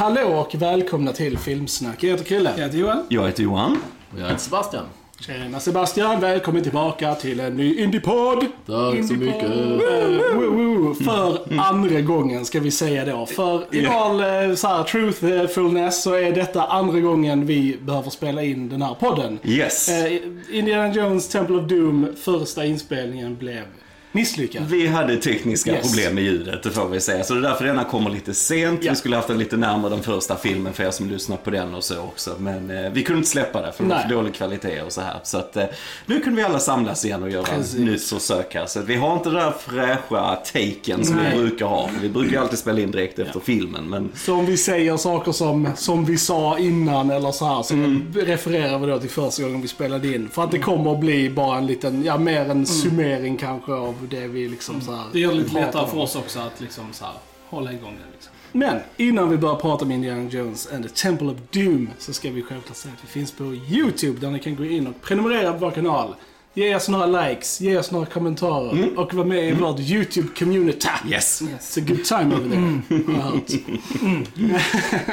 Hallå och välkomna till Filmsnack. Jag heter Krille. Jag heter Johan. Jag heter Johan. Och jag heter Sebastian. Tjena Sebastian, välkommen tillbaka till en ny Indiepodd. Tack så mycket. Eh, woo, woo, för andra gången ska vi säga då. För i all eh, så här, truthfulness så är detta andra gången vi behöver spela in den här podden. Yes. Eh, Indiana Jones Temple of Doom, första inspelningen blev misslyckad. Vi hade tekniska Yes. problem med ljudet, det får vi säga. Så det är därför denna kommer lite sent. Ja. Vi skulle haft den lite närmare den första filmen för er som lyssnar på den och så också. Men eh, vi kunde inte släppa det för det var för dålig kvalitet och så här. Så att eh, nu kunde vi alla samlas igen och göra Precis. ett nytt försök här. Så vi har inte den där fräscha taken som Nej. vi brukar ha. Vi brukar ju alltid spela in direkt efter filmen. Men Så om vi säger saker som, som vi sa innan eller så här så refererar vi då till första gången vi spelade in. För att det kommer att bli bara en liten, ja mer en summering kanske av det vi liksom så här Det gör det lite lättare för oss också att liksom så här, hålla igång det. Liksom. Men innan vi börjar prata om Indiana Jones and the Temple of Doom så ska vi självklart säga att vi finns på YouTube där ni kan gå in och prenumerera på vår kanal. Ge oss några likes, ge oss några kommentarer och vara med i vårt YouTube-community. yes, It's a good time over there, har jag hört.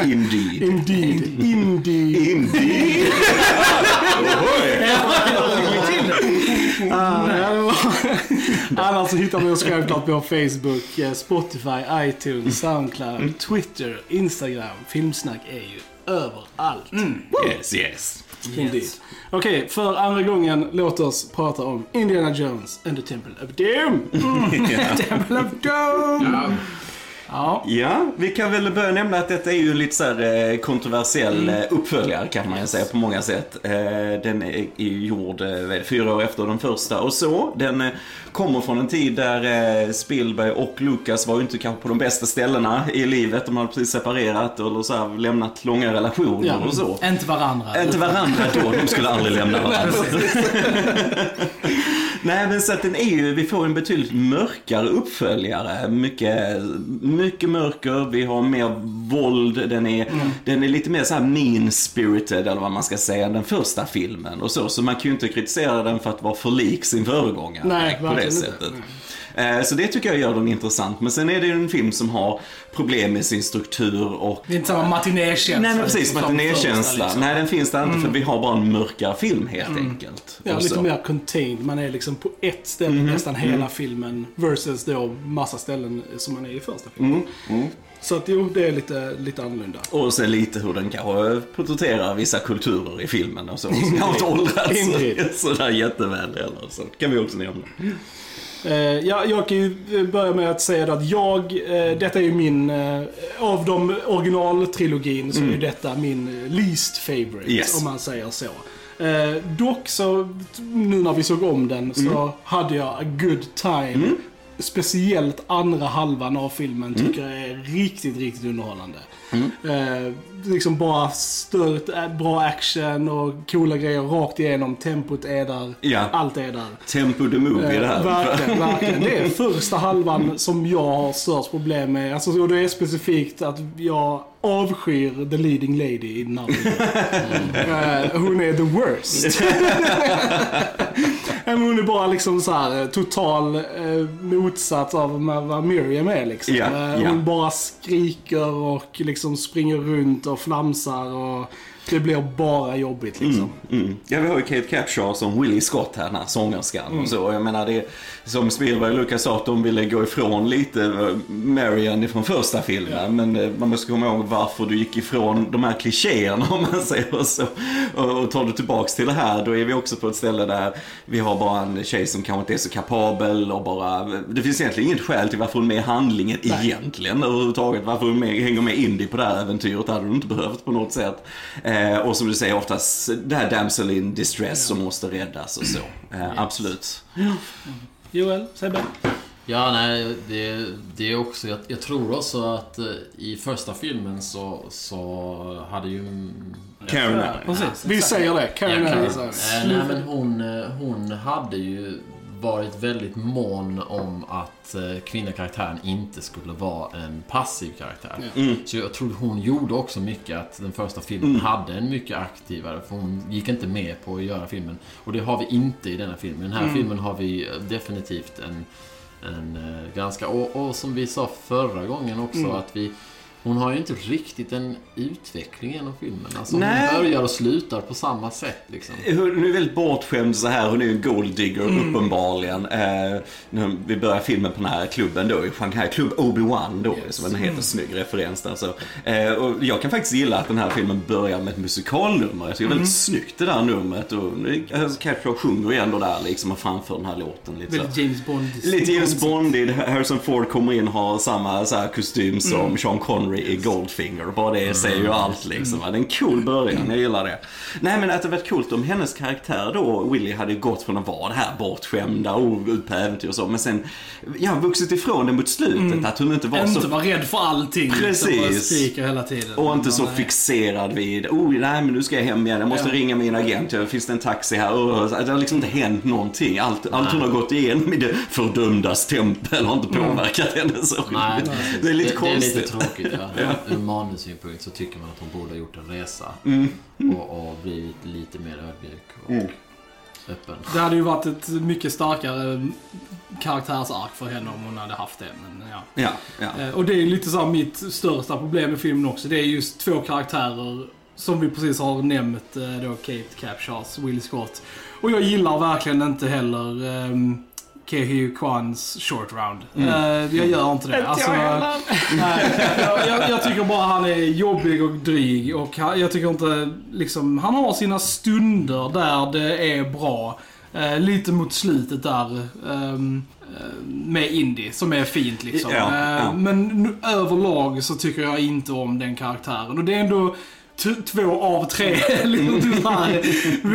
indeed. Indeed. Indeed. Indeed. Det var- Annars hittar vi oss självklart på Facebook, eh, Spotify, iTunes, Soundcloud, Twitter, Instagram. Filmsnack är ju överallt. Yes, yes. Indeed. Okej, för andra gången, låt oss prata om Indiana Jones and the Temple of Doom. Temple of Doom! Ja. Ja, vi kan väl börja nämna att detta är ju en lite så här eh, kontroversiell eh, uppföljare kan man ju säga på många sätt. Eh, Den är gjord fyra år efter den första och så. Den kommer från en tid där Spielberg och Lucas var ju inte kanske på de bästa ställena i livet. De hade precis separerat eller så här, lämnat långa relationer Ja. och så. Inte varandra. Inte varandra då, de skulle aldrig lämna varandra. Nej men så att den är ju, vi får en betydligt mörkare uppföljare. Mycket, mycket mörker, vi har mer våld, den är, den är lite mer så här mean spirited eller vad man ska säga den första filmen och så. Så man kan ju inte kritisera den för att vara för lik sin föregångare Nej, på det verkligen inte. Eh, Så det tycker jag gör den intressant. Men sen är det ju en film som har problem med sin struktur och Det är inte samma matinékänsla. Nej men precis, som matinékänsla. liksom. Nej den finns där inte för vi har bara en mörkare film helt enkelt. Ja, lite mer contained. Man är liksom på ett ställe nästan hela filmen. Versus då massa ställen som man är i första filmen. Så att jo, det är lite, lite annorlunda. Och sen lite hur den kanske porträtterar vissa kulturer i filmen och så. Som har inte åldrats sådär jätteväl heller. Så kan vi också nämna. Eh, ja, jag kan ju börja med att säga att jag, eh, detta är ju min, eh, av de originaltrilogin så är ju detta min eh, least favorite, Yes. om man säger så. Eh, dock så, nu när vi såg om den, så hade jag a good time. Speciellt andra halvan av filmen tycker jag är riktigt, riktigt underhållande. Eh, liksom bara stört, eh, bra action och coola grejer rakt igenom. Tempot är där, Ja. allt är där. Tempo the Movie det Eh, här. Verkligen, verkligen. Det är första halvan som jag har störst problem med. Alltså, och det är specifikt att jag avskyr the leading lady i den här filmen. Eh, Hon är the worst. Hon är bara liksom så här eh, total eh, motsats av vad Miriam är liksom. Eh, ja. Hon bara skriker och liksom springer runt och flamsar och det blir bara jobbigt liksom. Mm. Ja, vi har ju Kate Capshaw som Willie Scott här, den här sångerskan och så. Jag menar, det som Spielberg och Lucas sa att de ville gå ifrån lite eh, Marian från första filmen. Men eh, man måste komma ihåg varför du gick ifrån de här klichéerna om man säger så. Och, tar du tillbaks till det här, då är vi också på ett ställe där vi har bara en tjej som kanske inte är så kapabel och bara... Det finns egentligen inget skäl till varför hon är med i handlingen egentligen överhuvudtaget. Varför hon med, hänger med Indy på det här äventyret, det hade hon inte behövt på något sätt. Eh, och som du säger oftast, det här damsel in distress som måste räddas och så. Eh, Absolut. Joel, Sebbe? Ja, nej, det, det är också... Jag, jag tror också att eh, i första filmen så, så hade ju... Karen Ja, precis. Vi säger det. Karen Ja, så här. Eh, nej, men hon, eh, hon hade ju varit väldigt mån om att eh, kvinnakaraktären inte skulle vara en passiv karaktär. Mm. Så jag tror hon gjorde också mycket att den första filmen hade en mycket aktivare, för hon gick inte med på att göra filmen. Och det har vi inte i denna filmen. I den här filmen har vi eh, definitivt en, en eh, ganska... Och, och som vi sa förra gången också, att vi hon har ju inte riktigt en utveckling genom filmen. Alltså, Nej. hon börjar och slutar på samma sätt liksom. Hon är väldigt bortskämd så här. Hon är ju en golddigger uppenbarligen. Eh, när vi börjar filmen på den här klubben då i Shanghai. Klubb Obi-Wan då, som en helt snygg referens där. Så, eh, och jag kan faktiskt gilla att den här filmen börjar med ett musikalnummer. Jag tycker det är väldigt snyggt det där numret. Och Capshaw sjunger ju ändå där liksom och framför den här låten lite så. Väldigt James Bond. Lite James Bondigt. Harrison Ford kommer in och har samma så här, kostym som Sean Connery i Goldfinger. Bara det säger ju allt liksom. va. Det är en cool början, jag gillar det. Nej men att det varit coolt om hennes karaktär då, Willy, hade gått från att vara det här bortskämda och ut på äventyr och så. Men sen, ja, vuxit ifrån det mot slutet. Att hon inte var Inte så... vara rädd för allting. Precis. Hela tiden. Och inte så Nej. fixerad vid, oh nej men nu ska jag hem igen, jag måste Ja. ringa min agent, Ja, finns det en taxi här? Oh, det har liksom inte hänt någonting. Allt, allt hon har gått igenom i det fördömdas tempel har inte påverkat henne så Nej, Det är lite det, det är konstigt. lite tråkigt. Ja. Ur manussynpunkt så tycker man att hon borde ha gjort en resa. Mm. Och, och blivit lite mer ödmjuk och öppen. Det hade ju varit ett mycket starkare karaktärsark för henne om hon hade haft det. Men, ja. Ja, ja. Eh, Och det är lite så mitt största problem med filmen också. Det är just två karaktärer som vi precis har nämnt. eh, Då Kate Capshaws, Will Scott. Och jag gillar verkligen inte heller um, Kehi Kwans short round. Eh, jag gör inte det. Alltså, nej, jag, jag, tycker bara han är jobbig och dryg. Och han, jag tycker inte liksom, han har sina stunder där det är bra. Eh, lite mot slutet där. eh, med Indy, som är fint liksom. Ja, ja. Men överlag så tycker jag inte om den karaktären. Och det är ändå två av tre liksom, tyvärr,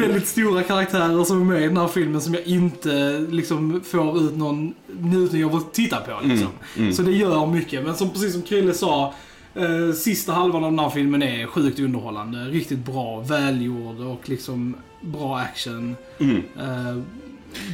väldigt stora karaktärer som är med i den här filmen som jag inte liksom, får ut någon njutning av att titta på. Liksom. Mm, Så det gör mycket. Men som, precis som Krille sa, eh, sista halvan av den här filmen är sjukt underhållande. Riktigt bra, välgjord och liksom bra action. Mm. Eh,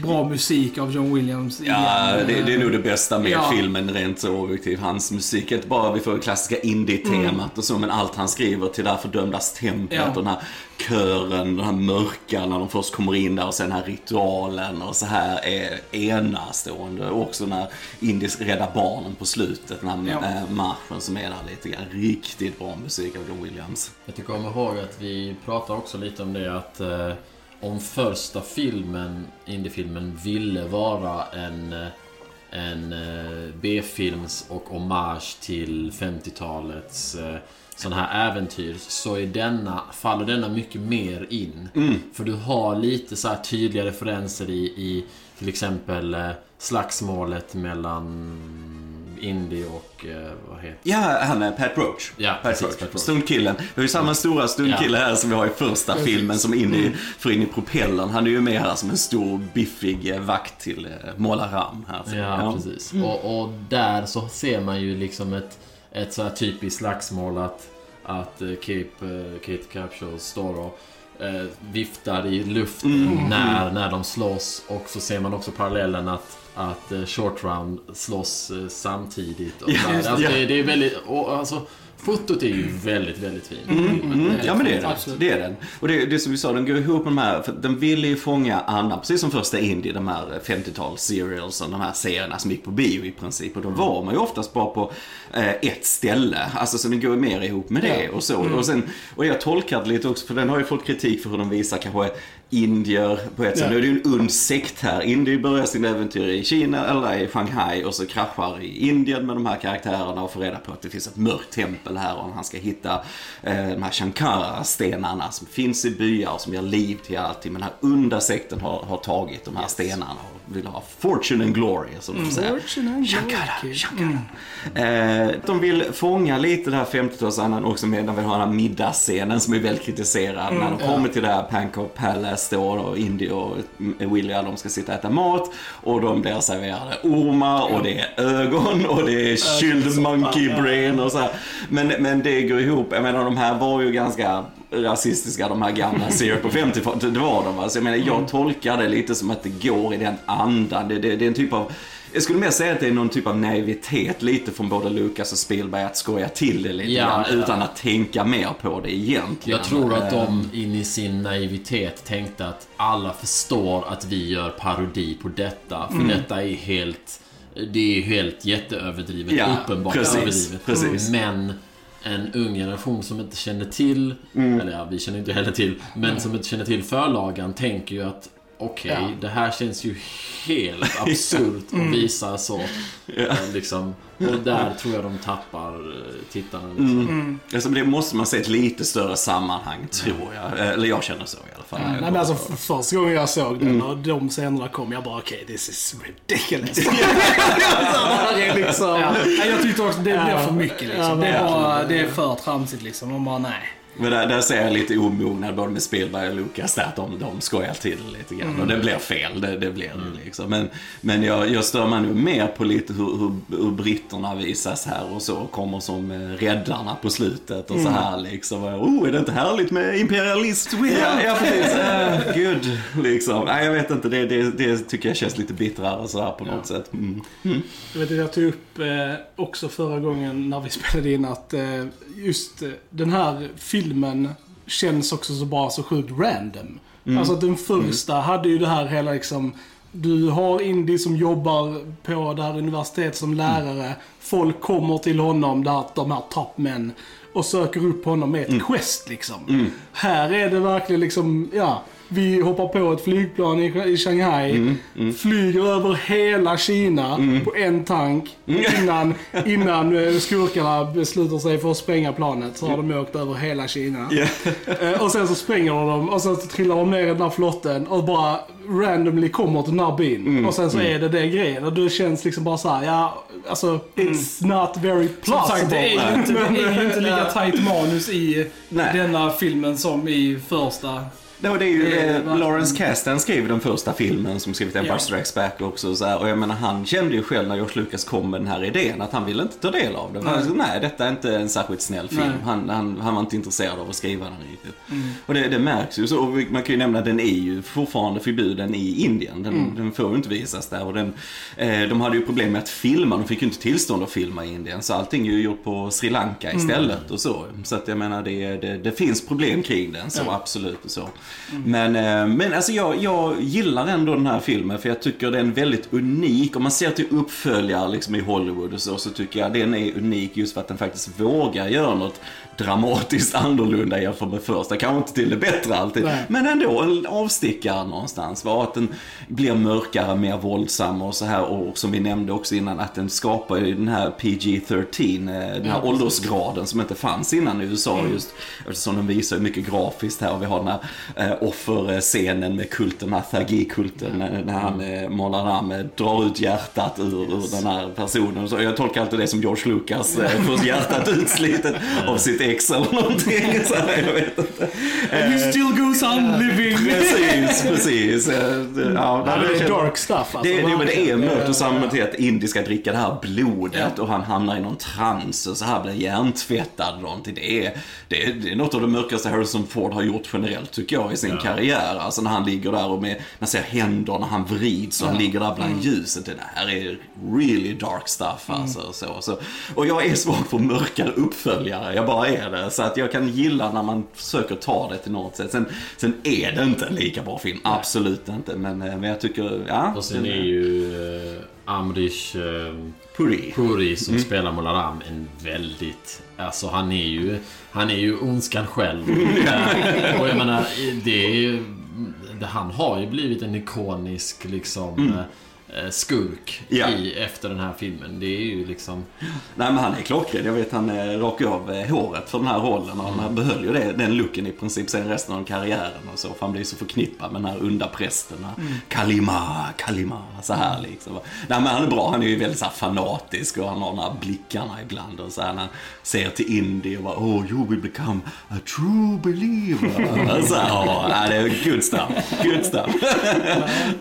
bra musik av John Williams. Ja, det, det är nog det bästa med Ja. filmen rent så objektivt. Hans musik, inte bara vi får det klassiska indie-temat och så, men allt han skriver till det här fördömdas templet Ja. och den här kören, den här mörka när de först kommer in där och sen den här ritualen och så här är enastående. Och också när Indies räddar barnen på slutet, den här Ja. äh, marschen som är där lite grann. Riktigt bra musik av John Williams. Jag tycker om ihåg att vi pratade också lite om det att eh, om första filmen, indiefilmen, ville vara en, en eh, B-films och hommage till 50-talets eh, sån här äventyr så är denna, faller denna mycket mer in. För du har lite så här tydliga referenser i, i till exempel eh, slagsmålet mellan Indy och, eh, vad heter Ja, han är Pat Roach. Ja, Pat precis, Roach. Pat Roach. Stuntkillen. Vi har ju samma stora stuntkille Ja. här som vi har i första filmen som in i, får in i propellern. Han är ju med här som en stor biffig eh, vakt till eh, Mola Ram här. Ja, precis. Och, och där så ser man ju liksom ett, ett så här typiskt slagsmål att, att Cape, Kate Capshaw står och viftar i luften när, när de slåss. Och så ser man också parallellen att, att eh, Short Round slåss eh, samtidigt. Och Ja, det, alltså, ja. det, det är väldigt... Och, alltså, fotot är ju väldigt, väldigt fint. Mm, ja men det är den. Absolut. Det är den. Och det, det som vi sa, den går ihop med de här, för den ville ju fånga Anna, precis som första Indie, de här 50-tals serialsen, de här serierna som gick på bio i princip. Och då var man ju oftast bara på eh, ett ställe. Alltså så den går mer ihop med det och så. Och, sen, och jag tolkar det lite också, för den har ju fått kritik för hur de visar kanske indier på ett sätt. Ja. Nu är det ju en ond sekt här. Indier börjar sin äventyr i Kina, eller i Shanghai och så kraschar i Indien med de här karaktärerna och får reda på att det finns ett mörkt tempel här och han ska hitta eh, de här Shankara-stenarna som finns i byar och som ger liv till allting. Men den här onda sekten har, har tagit de här stenarna och vill ha fortune and glory som de säger. Fortune and glory. Shankara. Eh, de vill fånga lite det här 50-talsandan också med när vi har den här middagsscenen som är väldigt kritiserad. när de kommer till det här Pancake Palace då och Indy och William de ska sitta och äta mat och de blir serverade ormar och det är ögon och det är chilled monkey brain och så här. Men, men det går ihop. Jag menar de här var ju ganska rasistiska de här gamla serier på 50-talet. Det var de va. Så jag menar jag tolkar det lite som att det går i den andan. Det, det, det är en typ av jag skulle mer säga att det är någon typ av naivitet lite från både Lucas och Spielberg att skoja till det lite Ja, grann ja. utan att tänka mer på det egentligen. Jag tror att Eh, de in i sin naivitet tänkte att alla förstår att vi gör parodi på detta. För detta är helt... Det är helt jätteöverdrivet. Ja, uppenbart precis, överdrivet. precis. Men en ung generation som inte känner till, eller ja, vi känner inte heller till, men som inte känner till förlagan tänker ju att okej, Ja. det här känns ju helt absurt att visa så. Eh, Liksom. Och där tror jag de tappar eh, tittarna. Liksom. Alltså, det måste man se ett lite större sammanhang, tror jag. Eh, Eller jag känner så i alla fall. Nej, men alltså f- första gången jag såg den och de scenerna kom, jag bara okej, this is ridiculous. det här är liksom... Ja. Jag tyckte också det blev Ja. för mycket liksom. Ja, det, bara, det är för tramsigt liksom. Man bara nej. Men där, där ser jag lite omognad både med Spielberg och Lucas där att de, de skojar till lite grann. Och det blir fel, det, det blir det liksom. Men, men jag, jag stör mig nu mer på lite hur, hur, hur britterna visas här och så. Kommer som eh, räddarna på slutet och så här liksom. Oh, är det inte härligt med imperialism? Ja, ja precis. Uh, good, liksom. Nej, jag vet inte, det, det, det tycker jag känns lite bittrare så här på något sätt. Mm. Jag vet att jag tog upp eh, också förra gången när vi spelade in att eh, just eh, den här filmen känns också så bara så sjukt random. Alltså att den första hade ju det här hela liksom du har Indy som jobbar på det här universitetet som lärare. Folk kommer till honom, där, de här toppmän, och söker upp honom med ett quest liksom. Här är det verkligen liksom, ja. Vi hoppar på ett flygplan i, i Shanghai, flyger över hela Kina på en tank innan, innan eh, skurkarna beslutar sig för att spränga planet. Så har de åkt över hela Kina. Eh, Och sen så spränger de dem och sen så trillar de ner i den här flotten och bara randomly kommer till den här byn. Och sen så är det det grejen. Och det känns liksom bara så här, ja, alltså it's not very Som sagt, plausible. det är ju inte, det är ju inte lika tajt manus i Nej. denna filmen som i första. Det, det är ju Det är eh, Lawrence Kasdan skrev den första filmen som skrivit Empire Ja. Strikes Back också. Så här, och jag menar han kände ju själv när George Lucas kom med den här idén att han ville inte ta del av den. Han sa, nej, detta är inte en särskilt snäll film. Nej. Han, han, han var inte intresserad av att skriva den riktigt. Och det, det märks ju. Så, och man kan ju nämna att den är ju fortfarande förbjuden i Indien. Den, den får ju inte visas där. Och den, eh, de hade ju problem med att filma. De fick ju inte tillstånd att filma i Indien. Så allting är ju gjort på Sri Lanka istället och så. Så att jag menar, det, det, det finns problem kring den. Så absolut och så. Mm. Men, eh, men alltså jag, jag gillar ändå den här filmen för jag tycker den är väldigt unik. Om man ser till uppföljare liksom i Hollywood och så, så tycker jag den är unik just för att den faktiskt vågar göra något dramatiskt annorlunda jämfört med första. Kanske inte till det bättre alltid, Nej. men ändå en avstickare någonstans. Va? Att den blir mörkare, mer våldsam och så här. Och som vi nämnde också innan, att den skapar ju den här PG-13, eh, den här åldersgraden som inte fanns innan i USA just. Eftersom den visar mycket grafiskt här och vi har den här eh, offerscenen med kulten, den här Thagi-kulten, eh, när han eh, Monaram eh, drar ut hjärtat ur, ur den här personen. Så jag tolkar alltid det som George Lucas eh, får hjärtat utslitet av sitt ex eller någonting. Så här, jag vet inte. You still goes on living. Precis, precis. Eh, det- Ja, Ja, det är dark stuff alltså. det, det, men det är mörkt och samma till att Indy ska dricka det här blodet och han hamnar i någon trans och så här blir hjärntvättad och någonting. Det är, det, är, det är något av det mörkaste Harrison Ford har gjort generellt tycker jag i sin karriär. Alltså när han ligger där och med, man ser händerna, han vrids och han ligger där bland ljuset. Det här är really dark stuff alltså. Så, så. Och jag är svag för mörkare uppföljare, jag bara är det. Så att jag kan gilla när man försöker ta det till något sätt. Sen, sen är det inte en lika bra film, absolut inte. Men, eh, men jag tycker, ja. Och sen är ju eh, Amrish eh, Puri. Puri som spelar Molaram en väldigt... Alltså han är ju... Han är ju ondskan själv. Eh, och jag menar, det är ju... Han har ju blivit en ikonisk liksom... eh, Skurk Ja. i, efter den här filmen. Det är ju liksom... Nej men han är klockren. Jag vet han eh, rakade av eh, håret för den här rollen och han behöll ju det, den looken i princip sen resten av karriären och så. För han blir så förknippad med den här onda prästen. här, Kalima, Kalima, så här liksom. Nej men han är bra. Han är ju väldigt så här fanatisk och han har de här blickarna ibland och så här när han ser till Indy och bara Oh you will become a true believer. så här, ja, nej, det är good stuff. Good stuff.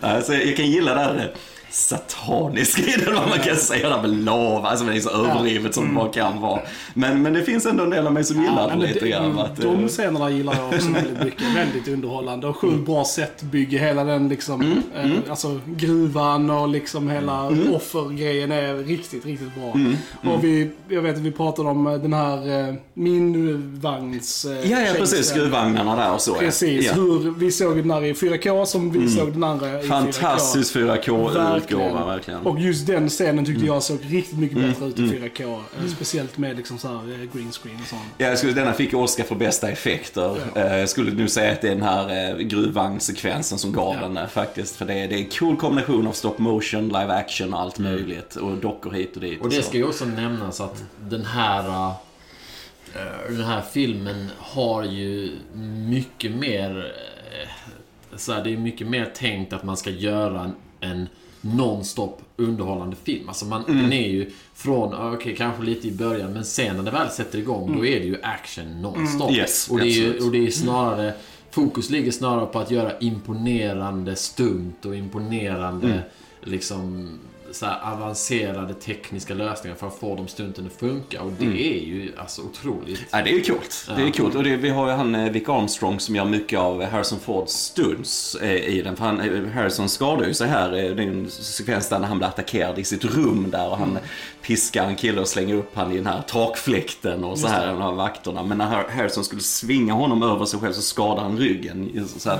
alltså, jag kan gilla det här satanisk i det, vad man kan säga där med lava, alltså det är så överdrivet som det bara kan vara. Men, men det finns ändå en del av mig som gillar Ja, det men lite grann. Att, De eh, scenerna gillar jag också väldigt mycket. Väldigt underhållande och sjukt bra setbygge. Hela den liksom, Mm, eh, alltså gruvan och liksom hela offergrejen är riktigt, riktigt bra. Mm, Och vi, jag vet att vi pratade om eh, den här minvagns... Ja, ja, precis. Skruvvagnarna där och så. Precis, Ja. Mm. hur vi såg den här i 4K som vi såg den andra i 4K. Fantastisk 4K utgåva verkligen. Och just den scenen tyckte Mm. jag såg riktigt mycket bättre ut i 4K. eh, Speciellt med liksom så här eh, green screen och sånt. Ja, jag skulle, denna fick Oscar för bästa effekter. Ja. Eh, Jag skulle nu säga att det är den här gruvvagnssekvensen som gav Ja. den faktiskt. För det är, det är en cool kombination av stop motion, live action och allt möjligt. Och dockor hit och dit. Mm. Och det så. ska ju också nämnas att den här... Den här filmen har ju mycket mer... Så här, det är mycket mer tänkt att man ska göra en, en non-stop underhållande film. Alltså man, Mm. den är ju från, ja, okej kanske lite i början, men sen när det väl sätter igång då är det ju action non-stop. Mm. Yes, och, det är ju, absolut. och det är snarare, fokus ligger snarare på att göra imponerande stunt och imponerande Mm. liksom så avancerade tekniska lösningar för att få de stunten att funka. Och det Mm. är ju alltså otroligt. Ja, det är coolt. Det är coolt. Och det, vi har ju han eh, Vic Armstrong som gör mycket av Harrison Fords stunts eh, i den. För han, eh, Harrison skadar ju sig här. Det är en sekvens där han blir attackerad i sitt rum där och han piskar en kille och slänger upp han i den här takfläkten och så här, de här vakterna. Men när Har- Harrison skulle svinga honom över sig själv så skadar han ryggen. Så eh,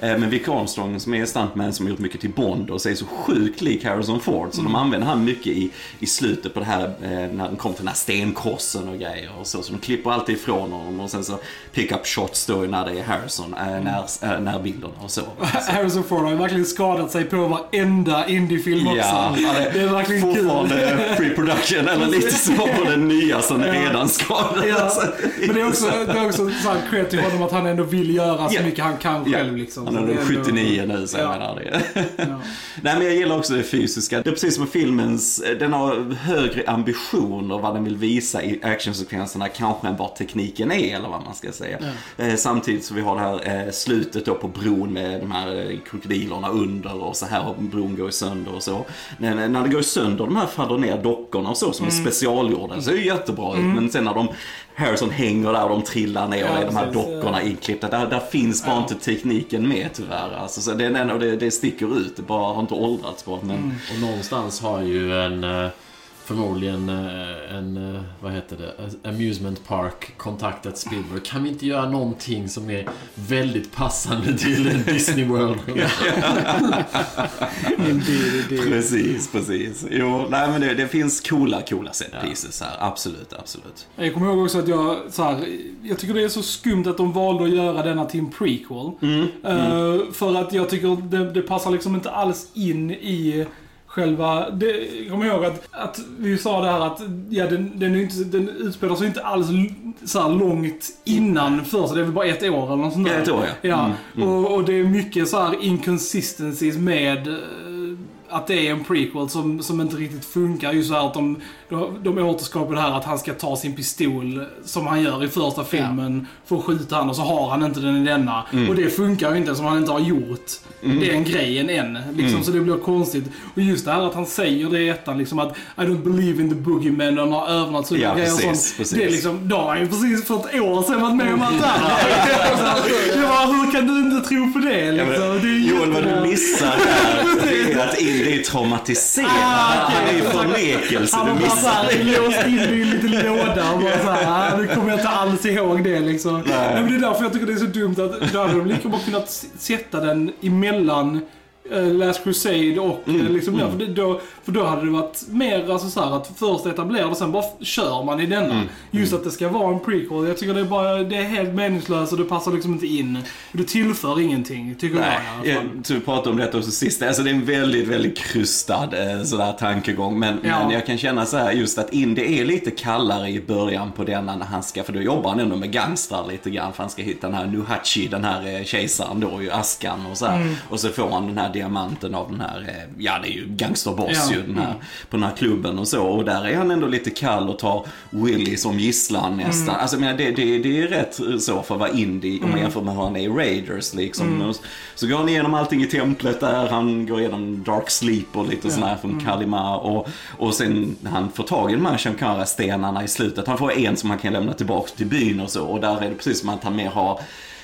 men Vic Armstrong som är stuntman som har gjort mycket till Bond och är så sjukt lik Harrison Ford. Så de använder han mycket i, i slutet på det här, eh, när de kom till den här stenkrossen och grejer och så. Så de klipper alltid ifrån honom och sen så pick-up shots då när det är Harrison, äh, när, äh, när bilderna och så. Harrison Ford har ju verkligen skadat sig på varenda indiefilm också. Ja, det är verkligen kul. fortfarande pre-production eller lite så på den nya som är redan skadad. Ja, men det är också, det är också så här cred till honom att han ändå vill göra så Ja. mycket han kan Ja. själv. Liksom. Han är det nog ändå- 79 nu så jag Ja. menar det. Ja. Nej men jag gillar också det fysiska. Det är precis som filmens, den har högre ambitioner vad den vill visa i actionsekvenserna kanske än vad tekniken är eller vad man ska säga. Eh, samtidigt så vi har det här eh, slutet då på bron med de här eh, krokodilerna under och så här och bron går ju sönder och så. När, när det går sönder, de här faller ner dockorna och så som är specialgjorda så är det jättebra ut. Men sen när de Harrison hänger där och de trillar ner och Ja, det är de här precis, dockorna inklippta. Där, där finns bara inte tekniken med tyvärr. Alltså, så det, och det, det sticker ut, det bara har inte åldrats bra. Men Och någonstans har ju en eh, förmodligen eh, en, eh, vad heter det, amusement park kontaktat Spielberg. Kan vi inte göra någonting som är väldigt passande till en Disney World? Precis, precis. Jo, nej men det, det finns coola, coola set pieces här. Absolut, absolut. Jag kommer ihåg också att jag, så här, jag tycker det är så skumt att de valde att göra denna till en prequel. Mm, Eh, För att jag tycker det, det passar liksom inte alls in i själva... Det, kommer ihåg att, att vi sa det här att ja, den, den, är inte, den utspelar sig inte alls så här långt innan först. Det är väl bara ett år eller något sånt Ja, där. ett år, ja. Ja, Mm, mm. Och, och det är mycket så här inconsistencies med eh, att det är en prequel som, som inte riktigt funkar. Just så här att de, de, de återskapar det här att han ska ta sin pistol som han gör i första filmen för att skjuta han och så har han inte den i denna. Mm. Och det funkar ju inte som han inte har gjort den grejen än. Liksom, Mm. Så det blir konstigt. Och just det här att han säger det i ettan liksom att I don't believe in the boogeyman och några övernaturliga Ja, grejer och precis, sånt. precis. Det är liksom, då har han ju precis för ett år sedan varit med om allt det här. Hur kan du inte tro på det Ja, liksom? men, det är Joel, vad du missar här det är traumatiserad. Ah, okej. Han är förnekelse. Han var bara såhär det. låst in i en liten låda och bara såhär, ah, nu kommer jag inte alls ihåg det liksom. Nej. men det är därför jag tycker det är så dumt att då hade de lika bra kunnat sätta den emellan Last Crusade och Mm, eh, liksom där, för, då, för då hade det varit mer alltså så här att först etablera och sen bara kör man i denna. Mm, Just att det ska vara en prequel. Jag tycker det är bara, det är helt meningslöst och det passar liksom inte in. Det tillför ingenting, tycker Nej, jag jag, du pratade om detta också sist. Alltså det är en väldigt, väldigt krystad eh, sådär tankegång. Men, Ja. men jag kan känna så här just att Indy är lite kallare i början på denna när han ska, för då jobbar han ändå med gangstrar lite grann. För han ska hitta den här Nuhachi, den här eh, kejsaren då, ju askan och så här. Mm. Och så får han den här diamanten av den här, eh, ja det är ju gangsterboss Ja. ju, den här, på den här klubben och så. Och där är han ändå lite kall och tar Willy som gisslan nästan. Mm. Alltså menar, det, det, det är rätt så för att vara Indy om man jämför med hur han är i Raiders liksom. Mm. Så går han igenom allting i templet där, han går igenom Dark Sleep och lite sådär från Mm. Kalima och, och sen han får tag i de här Shankara-stenarna i slutet, han får en som han kan lämna tillbaka till byn och så och där är det precis som att han mer har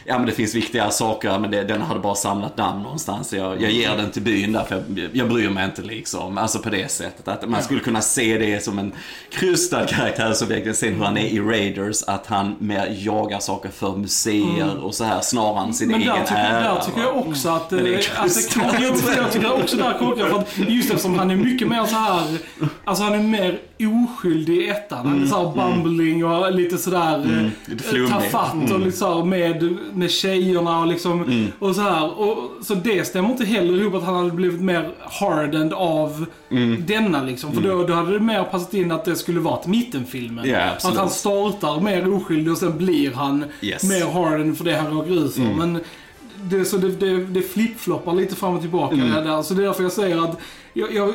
ja men det finns viktiga saker, men det, den hade bara samlat namn någonstans. Jag, jag ger den till byn där, för jag, jag bryr mig inte liksom. Alltså på det sättet. Att man skulle kunna se det som en krystad karaktär som verkligen sen hur han är i Raiders, att han mer jagar saker för museer och så här snarare än sin Men egen tycker, ära. där tycker jag också att... Men det är eh, det kan, jag, jag tycker också där krockar för att just eftersom han är mycket mer så här Alltså han är mer oskyldig i ettan. Han är såhär bumbling och lite sådär Mm, lite eh, flummig. tafatt och lite såhär med, med tjejerna och liksom Mm. och så här. Och, så det stämmer inte heller ihop att han hade blivit mer hardened av Mm. denna liksom. För då, då hade det mer passat in att det skulle varit mittenfilmen. Ja, att han startar mer oskyldig och sen blir han Yes. Mm. mer hardened för det han råkar ut för. Men det, så det, det, det flippfloppar lite fram och tillbaka Mm. det där. Så det är därför jag säger att jag, jag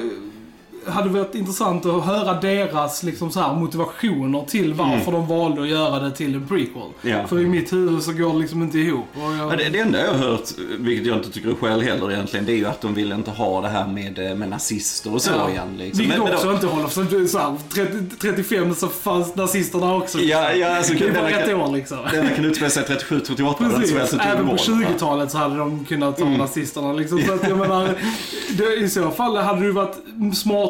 hade varit intressant att höra deras liksom så här, motivationer till varför de valde att göra det till en prequel. Mm. Ja. För i mitt huvud så går det liksom inte ihop. Jag, Ja, det, det enda jag har hört, vilket jag inte tycker själv heller egentligen, det är ju att de vill inte ha det här med, med nazister och så Ja. igen. Liksom. Vilket Men- men också då- inte håller. För är så här, 30, 35 så fanns nazisterna också. Ja, ja, alltså, det är ett kan- år liksom. Denna kan utspela sig 37-38. Precis, även på 20 20-talet så hade de kunnat Mm. ta nazisterna liksom. Så att jag menar, det, i så fall hade det varit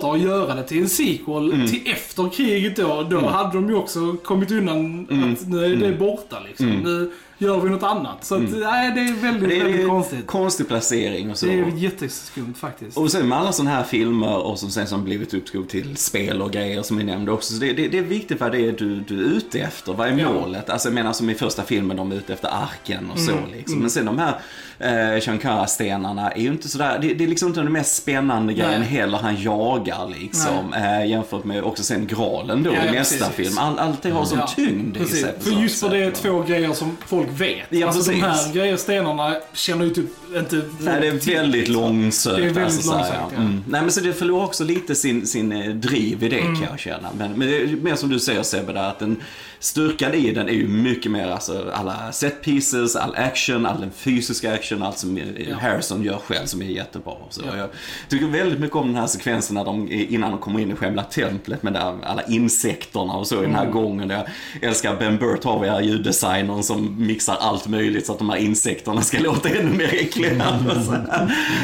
smartare att göra det till en sequel Mm. till efter kriget då. Då hade de ju också kommit undan Mm. att nu är det borta liksom. Nu gör vi något annat. Så att, nej, det är väldigt, Mm. Det är väldigt konstigt. konstig placering och så. Det är jätteskumt faktiskt. Och sen med alla sådana här filmer och som sen som blivit uppskov till spel och grejer som vi nämnde också. Så det, det, det är viktigt vad det är du, du är ute efter. Vad är Ja. målet? Alltså jag menar som i första filmen, de är ute efter arken och så Mm. liksom. Men sen de här eh, Shankara-stenarna är ju inte sådär, det, det är liksom inte den mest spännande grejen Nej. heller han jagar liksom. Eh, jämfört med också sen Graalen då Ja, i ja, nästa precis, film. All, allt det har sån Ja, tyngd i Precis, sig. för just för det är två grejer som folk vet. Ja, alltså de precis. här grejer, stenarna känner ju typ inte folk Nej, det är väldigt liksom. långsökt. Det är väldigt alltså, långsökt, ja. Mm. Nej, men så det förlorar också lite sin, sin eh, driv i det Mm. kan jag känna. Men, men det är mer som du säger Sebbe, där, att den styrkan i den är ju mycket mer alltså, alla set pieces, all action, all den fysiska action, allt som eh, Ja. Harrison gör själv som är jättebra. Så Ja. Jag tycker väldigt mycket om den här sekvensen när de, innan de kommer in i själva templet med där, alla insekterna och så i den här Mm. gången. Jag älskar Ben Burt har vi här ljuddesignern som mixar allt möjligt så att de här insekterna ska låta ännu mer Så här.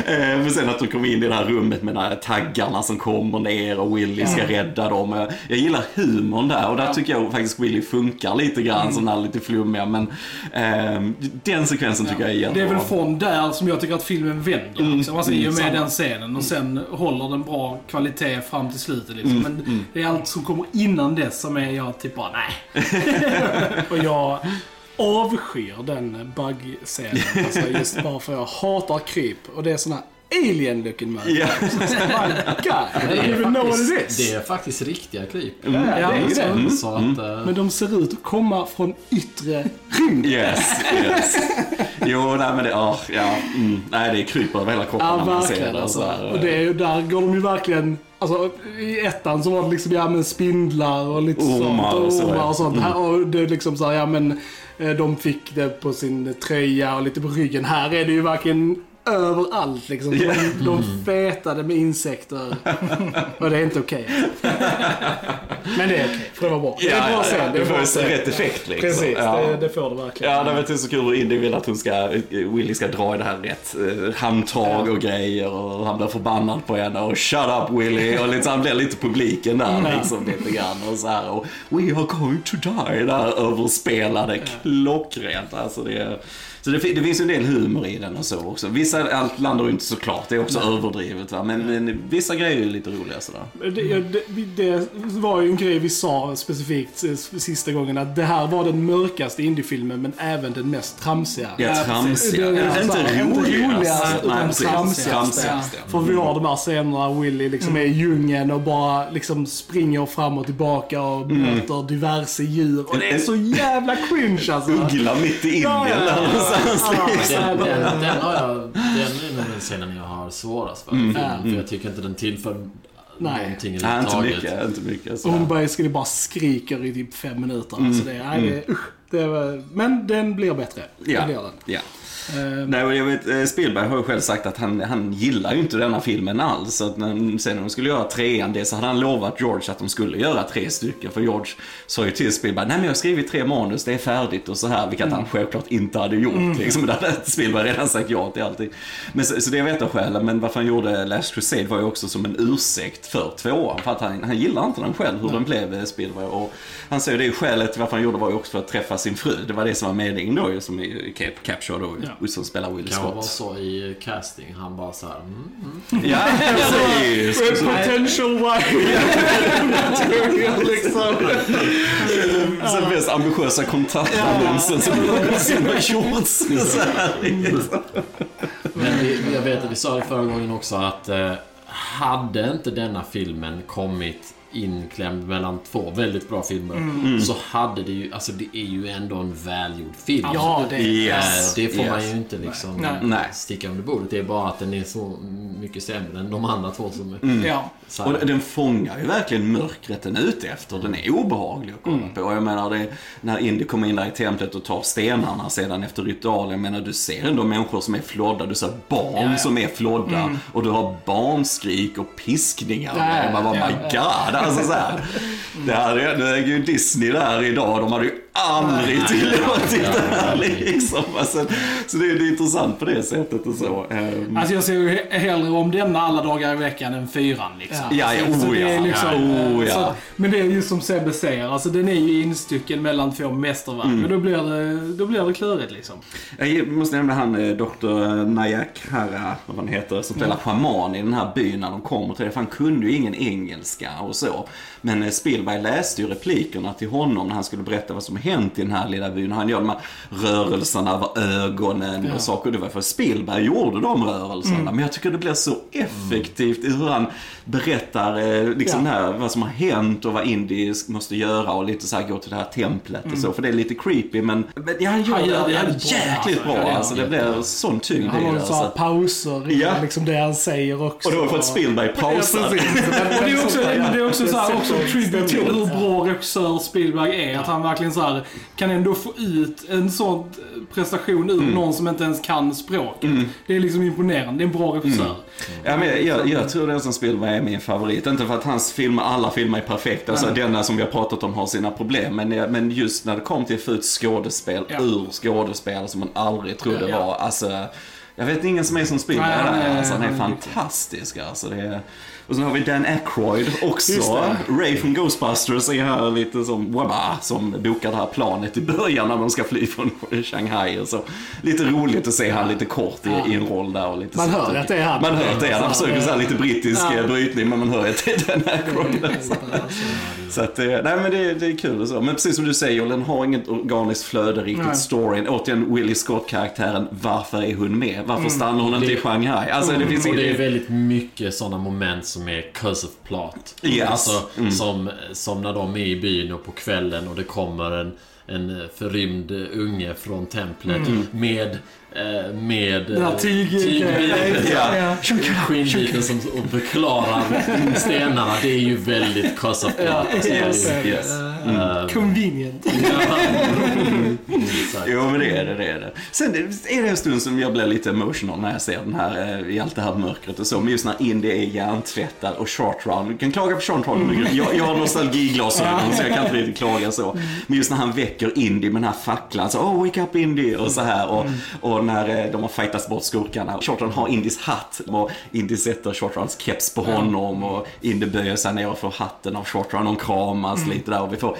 Eh, Men sen att de kommer in i det här rummet med de här taggarna som kommer ner och Willy ska rädda dem. Jag- gillar humorn där och där tycker jag faktiskt Willy funkar lite grann, sån här lite flummiga. Men eh, den sekvensen tycker jag är Det jättebra. är väl från där som jag tycker att filmen vänder. Mm, Liksom. Alltså, I och med samma. den scenen. Och sen håller den bra kvalitet fram till slutet. Liksom. Mm, Men det är allt som kommer innan dess som är jag typ bara, nej. Och jag avskyr den bugg-scenen. Alltså just bara för jag hatar kryp. Och det är såna alien-looking mörker. Ja. My God, I don't even know what it is. det är faktiskt riktiga kryp. Ja, det är ju det. Så, så att, eh, Men de ser ut att komma från yttre rymden. Yes, yes. Jo, nej men det, ja, ja mm, nej det kryper över hela kroppen Ja, när man ser det. Alltså. Och det är ju, där går de ju verkligen... Alltså, I ettan så var det liksom, ja men spindlar och lite Ormar sånt. och så, ormar och sånt. Här, och det är liksom så här, ja men Eh, de fick det på sin tröja och lite på ryggen. Här är det ju varken överallt liksom. Ja. De, de fetade med insekter. och det är inte okej. Men det är okej, för det var bra. Det är bra scen. Det är det en får scen. rätt effekt liksom. Precis, Ja. det, det får det verkligen. Ja, det var inte så kul hur Indy vill att hon ska, Willy ska dra i det här rätt eh, handtag och grejer och han blir förbannad på henne och shut up Willy och liksom, han blir lite publiken där Mm. liksom lite grann och så här och we are going to die där överspelade klockrent alltså det är, så det, det finns en del humor i den och så också. Vissa, allt landar ju inte såklart, det är också överdrivet va, men, men vissa grejer är lite roliga sådär. Det, ja, det, det var ju en grej vi sa specifikt eh, sista gången att det här var den mörkaste indiefilmen men även den mest tramsiga. Ja, tramsiga. Det är Inte så här, roligast. Inte roligast, Nej, utan precis. tramsigast. Tramsigast, ja. För vi har de här scenerna Willy liksom är i djungeln och bara liksom springer fram och tillbaka och möter diverse djur. Och det är så jävla cringe alltså. Uggla mitt i Indien Ja, ja, ja. Ja, den, den, den, har jag, den är nog den scenen jag har svårast för. Mm. filmen, För jag tycker inte den tillför Nej. någonting Nej, inte överhuvudtaget. mycket, inte mycket. Så. Hon basically bara skriker i typ fem minuter. Mm. Alltså det, nej, det, usch, var, men den blir bättre. Ja. Det blir den. Ja. Eh, Nej, och jag vet, eh, Spielberg har ju själv sagt att han, han gillar ju inte denna filmen alls. Så att när, sen när de skulle göra trean, det så hade han lovat George att de skulle göra tre stycken. För George sa ju till Spielberg, nej men jag har skrivit tre manus, det är färdigt och så här. Vilket han självklart inte hade gjort. Liksom, det hade Spielberg redan sagt ja till allting. Men så, så det ett av skälen. Men varför han gjorde Last Crusade var ju också som en ursäkt för tvåan. För att han, han gillar inte den själv, hur den blev eh, Spielberg. Och han säger det är skälet till varför han gjorde var ju också för att träffa sin fru. Det var det som var meningen då ju, som i Cape Capture då, Ja. som spelar Will Kan vara Scott. så i casting. Han bara så här, mm, mm. Ja, precis. Potential wife. liksom. Den mest ambitiösa kontaktannonsen som någonsin har gjorts. Här, liksom. Men vi, jag vet att vi sa det förra gången också att eh, hade inte denna filmen kommit inklämd mellan två väldigt bra filmer så hade det ju, alltså det är ju ändå en välgjord film. Ja, det Yes. Eh, det får man yes. ju inte liksom Nej. Nej. sticka under bordet. Det är bara att den är så mycket sämre än de andra två som är Ja. så här. Och den fångar ju verkligen mörkret den är ute efter. Den är obehaglig att kolla på. Jag menar, det, när Indy kommer in där i templet och tar stenarna sedan efter ritualen. Jag menar, du ser ändå människor som är flådda. Du ser barn som är flådda. Och du har barnskrik och piskningar. Ja, man bara, ja, my god. Alltså, så här. Det här är, nu äger ju Disney där idag. De hade ju aldrig tillåtit det här liksom. Alltså, så det är, det är intressant på det sättet och så. Ehm, Alltså jag ser ju he- hellre om denna alla dagar i veckan än fyran liksom. Ja, ja, Så oh, det är ja. liksom, Oh, eh, ja. så, Men det är ju som Sebbe säger, alltså den är ju instycken mellan två mästerverk. Mm. Och då blir, det, då blir det klurigt liksom. Jag måste nämna han eh, Dr. Nayak Hara, vad han heter, som spelar shaman i den här byn när de kommer till det. För han kunde ju ingen engelska och så. Men eh, Spielberg läste ju replikerna till honom när han skulle berätta vad som hänt i den här lilla byn. Han gör de här rörelserna över ögonen och saker. Det var för Spielberg gjorde de rörelserna. Men jag tycker det blir så effektivt i hur han berättar eh, liksom Ja. här, vad som har hänt och vad Indy måste göra och lite så här gå till det här templet och så. För det är lite creepy men, men ja, han gör Han det gör det jävligt, jävligt bra, bra. alltså. Alltså, Ja, det blir sån tyngd Han har det. Alltså. pauser i Ja. liksom det han säger också. Och det var för att Spielberg pausar. Och det är också, det är också, så här, också tribute till hur bra regissör Spielberg är. Att han verkligen så här, kan ändå få ut en sån prestation ur någon som inte ens kan språket. Det är liksom imponerande. Det är en bra regissör. Ja, men jag, jag, tror den som Spielberg är min favorit. Inte för att hans filmer, alla filmer är perfekta. Alltså, denna som vi har pratat om har sina problem. Men, men just när det kom till att få ut skådespel Ja. ur skådespel som man aldrig trodde Ja. var. Alltså, jag vet ingen som är som Spielberg Alltså, han är fantastisk. Alltså, det är... Och sen har vi Dan Aykroyd också. Ray från Ghostbusters är här lite som Wabba som bokar det här planet i början när de ska fly från Shanghai. Och så. Lite roligt att se han lite kort i, i en roll där. Och lite Man hör att det är han. Man hör att det är han. Han försöker så här eh, lite brittisk ja. eh, brytning men man hör att det är Dan Aykroyd. Så att, eh, nej men det, det är kul och så. Men precis som du säger, den har inget organiskt flöde riktigt. Nej. Storyn, återigen Willie Scott-karaktären. Varför är hon med? Varför Mm. stannar hon inte i Shanghai? Alltså det finns Och det är väldigt mycket sådana moment som är curse of plot. Yes. Alltså, Mm. som, som när de är i byn och på kvällen och det kommer en, en förrymd unge från templet med eh, med eh. Ja. Ja. Skinnbiten som och förklarar stenarna. Det är ju väldigt plot. Ja, Alltså, Yes, yes. eh, Convenient. exakt. Jo men det är det, det är det. Sen är det en stund som jag blir lite emotional när jag ser den här, eh, i allt det här mörkret och så. Men just när Indy är hjärntvättad och Short Round. Du kan klaga på Short Round. Mm. Jag, jag har nostalgiglasögon så jag kan inte riktigt klaga så. Men just när han väcker Indy med den här facklan. Så, oh wake up Indy och så här. Och, Mm. Och när eh, de har fightats bort skurkarna. Short Round har Indys hatt och Indy sätter Short Rounds keps på honom. Och Indy böjer sig ner och får hatten av Short Round. De kramas Mm. lite där och vi får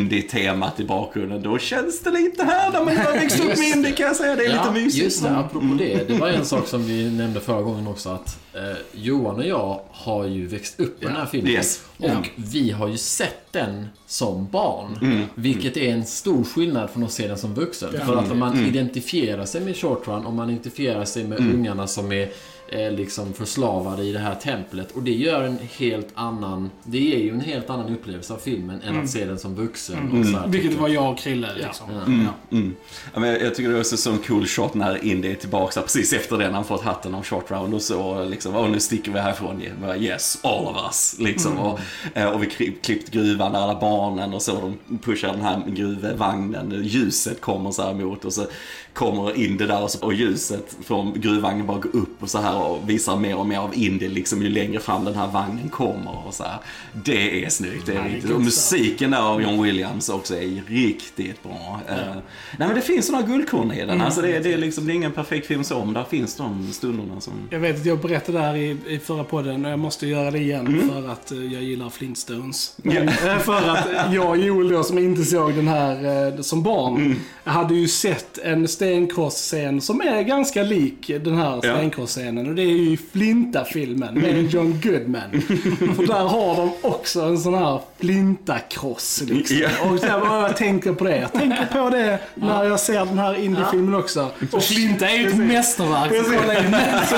Indy-temat i bakgrunden. Då känns det lite här när man har växt upp med Indy kan jag säga. Det är lite mysigt. Just det, apropå det. Det var en sak som vi nämnde förra gången också att eh, Johan och jag har ju växt upp med den här filmen. Yes. Och vi har ju sett den som barn. Mm. Vilket är en stor skillnad från att se den som vuxen. Ja. För att om man Mm. identifierar sig med Short Run, om man identifierar sig med ungarna som är är liksom förslavade i det här templet. Och det gör en helt annan... Det ger ju en helt annan upplevelse av filmen än att se den som vuxen. Och så här, Vilket tycker- var jag och Krille liksom. Ja. Mm, Ja. mm. Ja, men jag, tycker det är också så en cool shot när Indy är tillbaka precis efter det när han fått hatten av short round och så liksom, och nu sticker vi härifrån. Yes, all of us. Liksom. Och, eh, och vi kli- klippt gruvan där alla barnen och så, de pushar den här gruvvagnen, ljuset kommer så här mot och så kommer Indy där och, så, och ljuset från gruvvagnen bara går upp och så här och visar mer och mer av Indy liksom ju längre fram den här vagnen kommer och så här. Det är snyggt, det är Ja, det riktigt. Och musiken där av John Williams också är riktigt bra. Eh, nej men det finns sådana guldkorn i den. Alltså det, är- det, är liksom, det är ingen perfekt film så, men där finns de stunderna som... Jag vet att jag berättade det här i, i förra podden och jag måste göra det igen för att eh, jag gillar Flintstones. Men, eh, för att jag och Joel då som inte såg den här eh, som barn hade ju sett en stenkross-scen som är ganska lik den här stenkross-scenen och det är ju i Flinta-filmen med John Goodman. för där har de också en sån här Flinta-kross liksom. Och så här, jag tänker på det. Jag tänker på det när jag ser den här indie-filmen också. Och Flinta är ju ett mästerverk. Så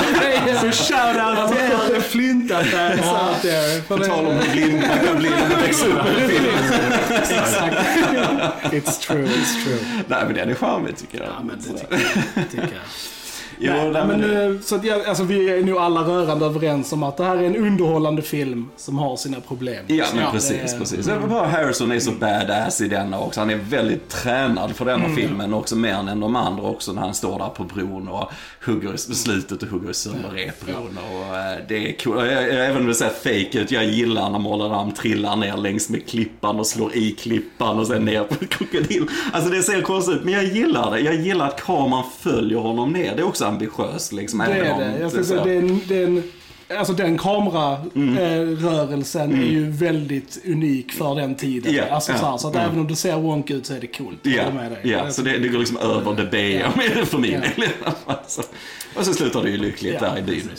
det. Shoutout till er Flinta-fans out there. På tal om det- blind man kan bli när växer upp. Exakt. It's true, it's true. Nej men den är charmig tycker jag. Ja, men det Så- tycker jag. Jo, Nej, men, men, eh, så att jag, alltså, vi är nog alla rörande överens om att det här är en underhållande film som har sina problem. Ja, men Så precis, det- precis. Det var bara Harrison är så badass i denna också. Han är väldigt tränad för denna filmen också, mer än de andra också när han står där på bron och hugger i slutet och hugger sönder repbron. Och, det är cool. Jag, jag, även om det säger fake ut, jag gillar när Mollaram trillar ner längs med klippan och slår i klippan och sen ner på krokodil. Alltså det ser konstigt ut, men jag gillar det. Jag gillar att kameran följer honom ner. Det är också ambitiöst liksom. Det är det. Jag skulle säga, det är en, det är en, alltså den kamerarörelsen är ju väldigt unik för den tiden. Ja, alltså, ja, så, här, så att mm. även om det ser wonk ut så är det coolt. Ja, ja så det, det går liksom över det B för min del. Alltså. Och så slutar det ju lyckligt där i byn.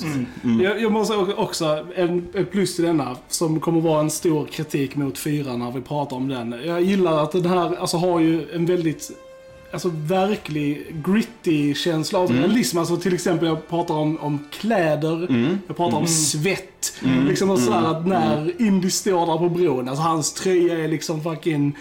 Jag, jag måste också, en, ett plus till denna, som kommer vara en stor kritik mot fyran när vi pratar om den. Jag gillar att den här alltså, har ju en väldigt Alltså verklig gritty känsla av realism. Alltså till exempel jag pratar om, om kläder, jag pratar om svett. Liksom och sådär att när Indy står där på bron, alltså hans tröja är liksom fucking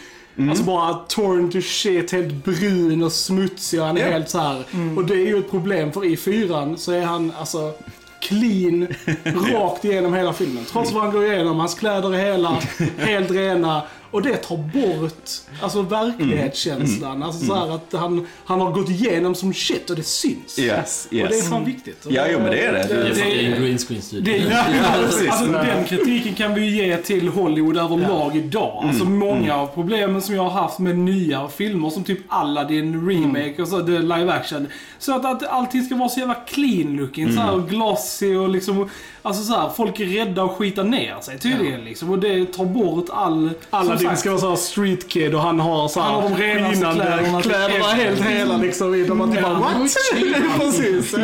Alltså bara torn to shit, helt brun och smutsig och han är Ja. helt så här. Och det är ju ett problem för i fyran så är han alltså clean rakt igenom hela filmen. Trots vad han går igenom, hans kläder är hela, helt rena. Och det tar bort alltså verklighetskänslan. Alltså så här att han, han har gått igenom som shit och det syns. Yes, Och det är yes. fan viktigt. Ja, jo, men det är det. Det är Det- det är en green screen studio. Det, Ja, precis. alltså, den kritiken kan vi ju ge till Hollywood överlag idag. Alltså många av problemen som jag har haft med nya filmer som typ Aladdin remake och så, the live action. Så att, att allting ska vara så jävla clean looking, så här, och glossy och liksom, alltså så här, folk är rädda att skita ner sig tydligen liksom. Och det tar bort all... Aladdin ska vara såhär street kid och han har så Han har de skinande kläderna. kläderna helt hela liksom. De har typ bara what? Precis.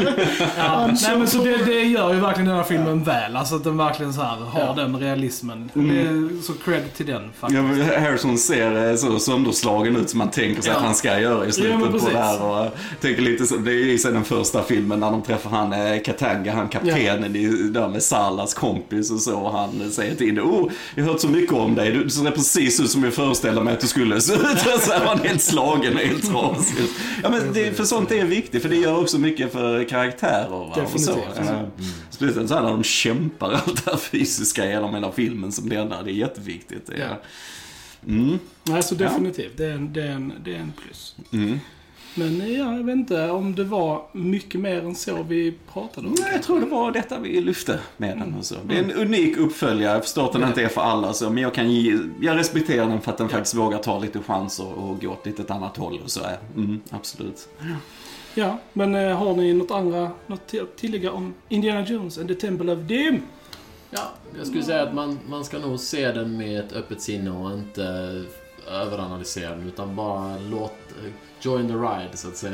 Ja, nej men så det, det gör ju verkligen den här filmen väl. Alltså att den verkligen så här har den realismen. Det är så cred till den faktiskt. Ja, Harrison ser eh, så sönderslagen ut som man tänker sig Ja. att han ska göra i Ja, slutet på det här. Och jag tänker lite så, det är ju sen den första filmen när de träffar han eh, Katanga, han kaptenen i, där med Salas kompis och så. Och han säger till Indy, oh, jag har hört så mycket om dig, du ser precis ut som jag föreställde mig att du skulle se ut. Så han helt slagen och helt trasig. Ja, men det, för sånt är viktigt, för det gör också mycket för karaktärer. Va? Och så. Speciellt så här när de kämpar allt det här fysiska genom hela filmen som denna. Det är jätteviktigt. Det är, Ja. Mm. Nej, så definitivt. Det är en, det är en, det är en plus. Mm. Men eh, ja, jag vet inte om det var mycket mer än så vi pratade om. Nej, jag tror det var detta vi lyfte med den. Och så. Det är en unik uppföljare. Jag förstår att den inte är för alla, så, men jag, kan ge, jag respekterar den för att den faktiskt vågar ta lite chanser och gå åt lite ett annat håll. Och så är. Mm, absolut. Ja, men eh, har ni något andra, något att tillägga om Indiana Jones and the Temple of Doom? Ja, jag skulle säga att man, man ska nog se den med ett öppet sinne och inte överanalysera den utan bara låt... Join the ride, så att säga.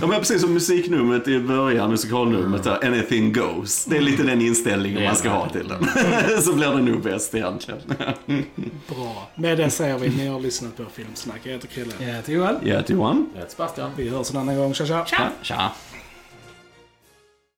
Ja, men precis som musiknumret i början, musikalnumret där, Anything Goes. Det är lite den inställningen man ska ha till den. så blir det nog bäst egentligen. Bra. Med det säger vi, ni har lyssnat på Filmsnack. Jag heter Krille. Jag heter Joel. Ja, Johan. Rätt Sebastian. Vi hörs en annan gång. Tja, tja! Ja, tja.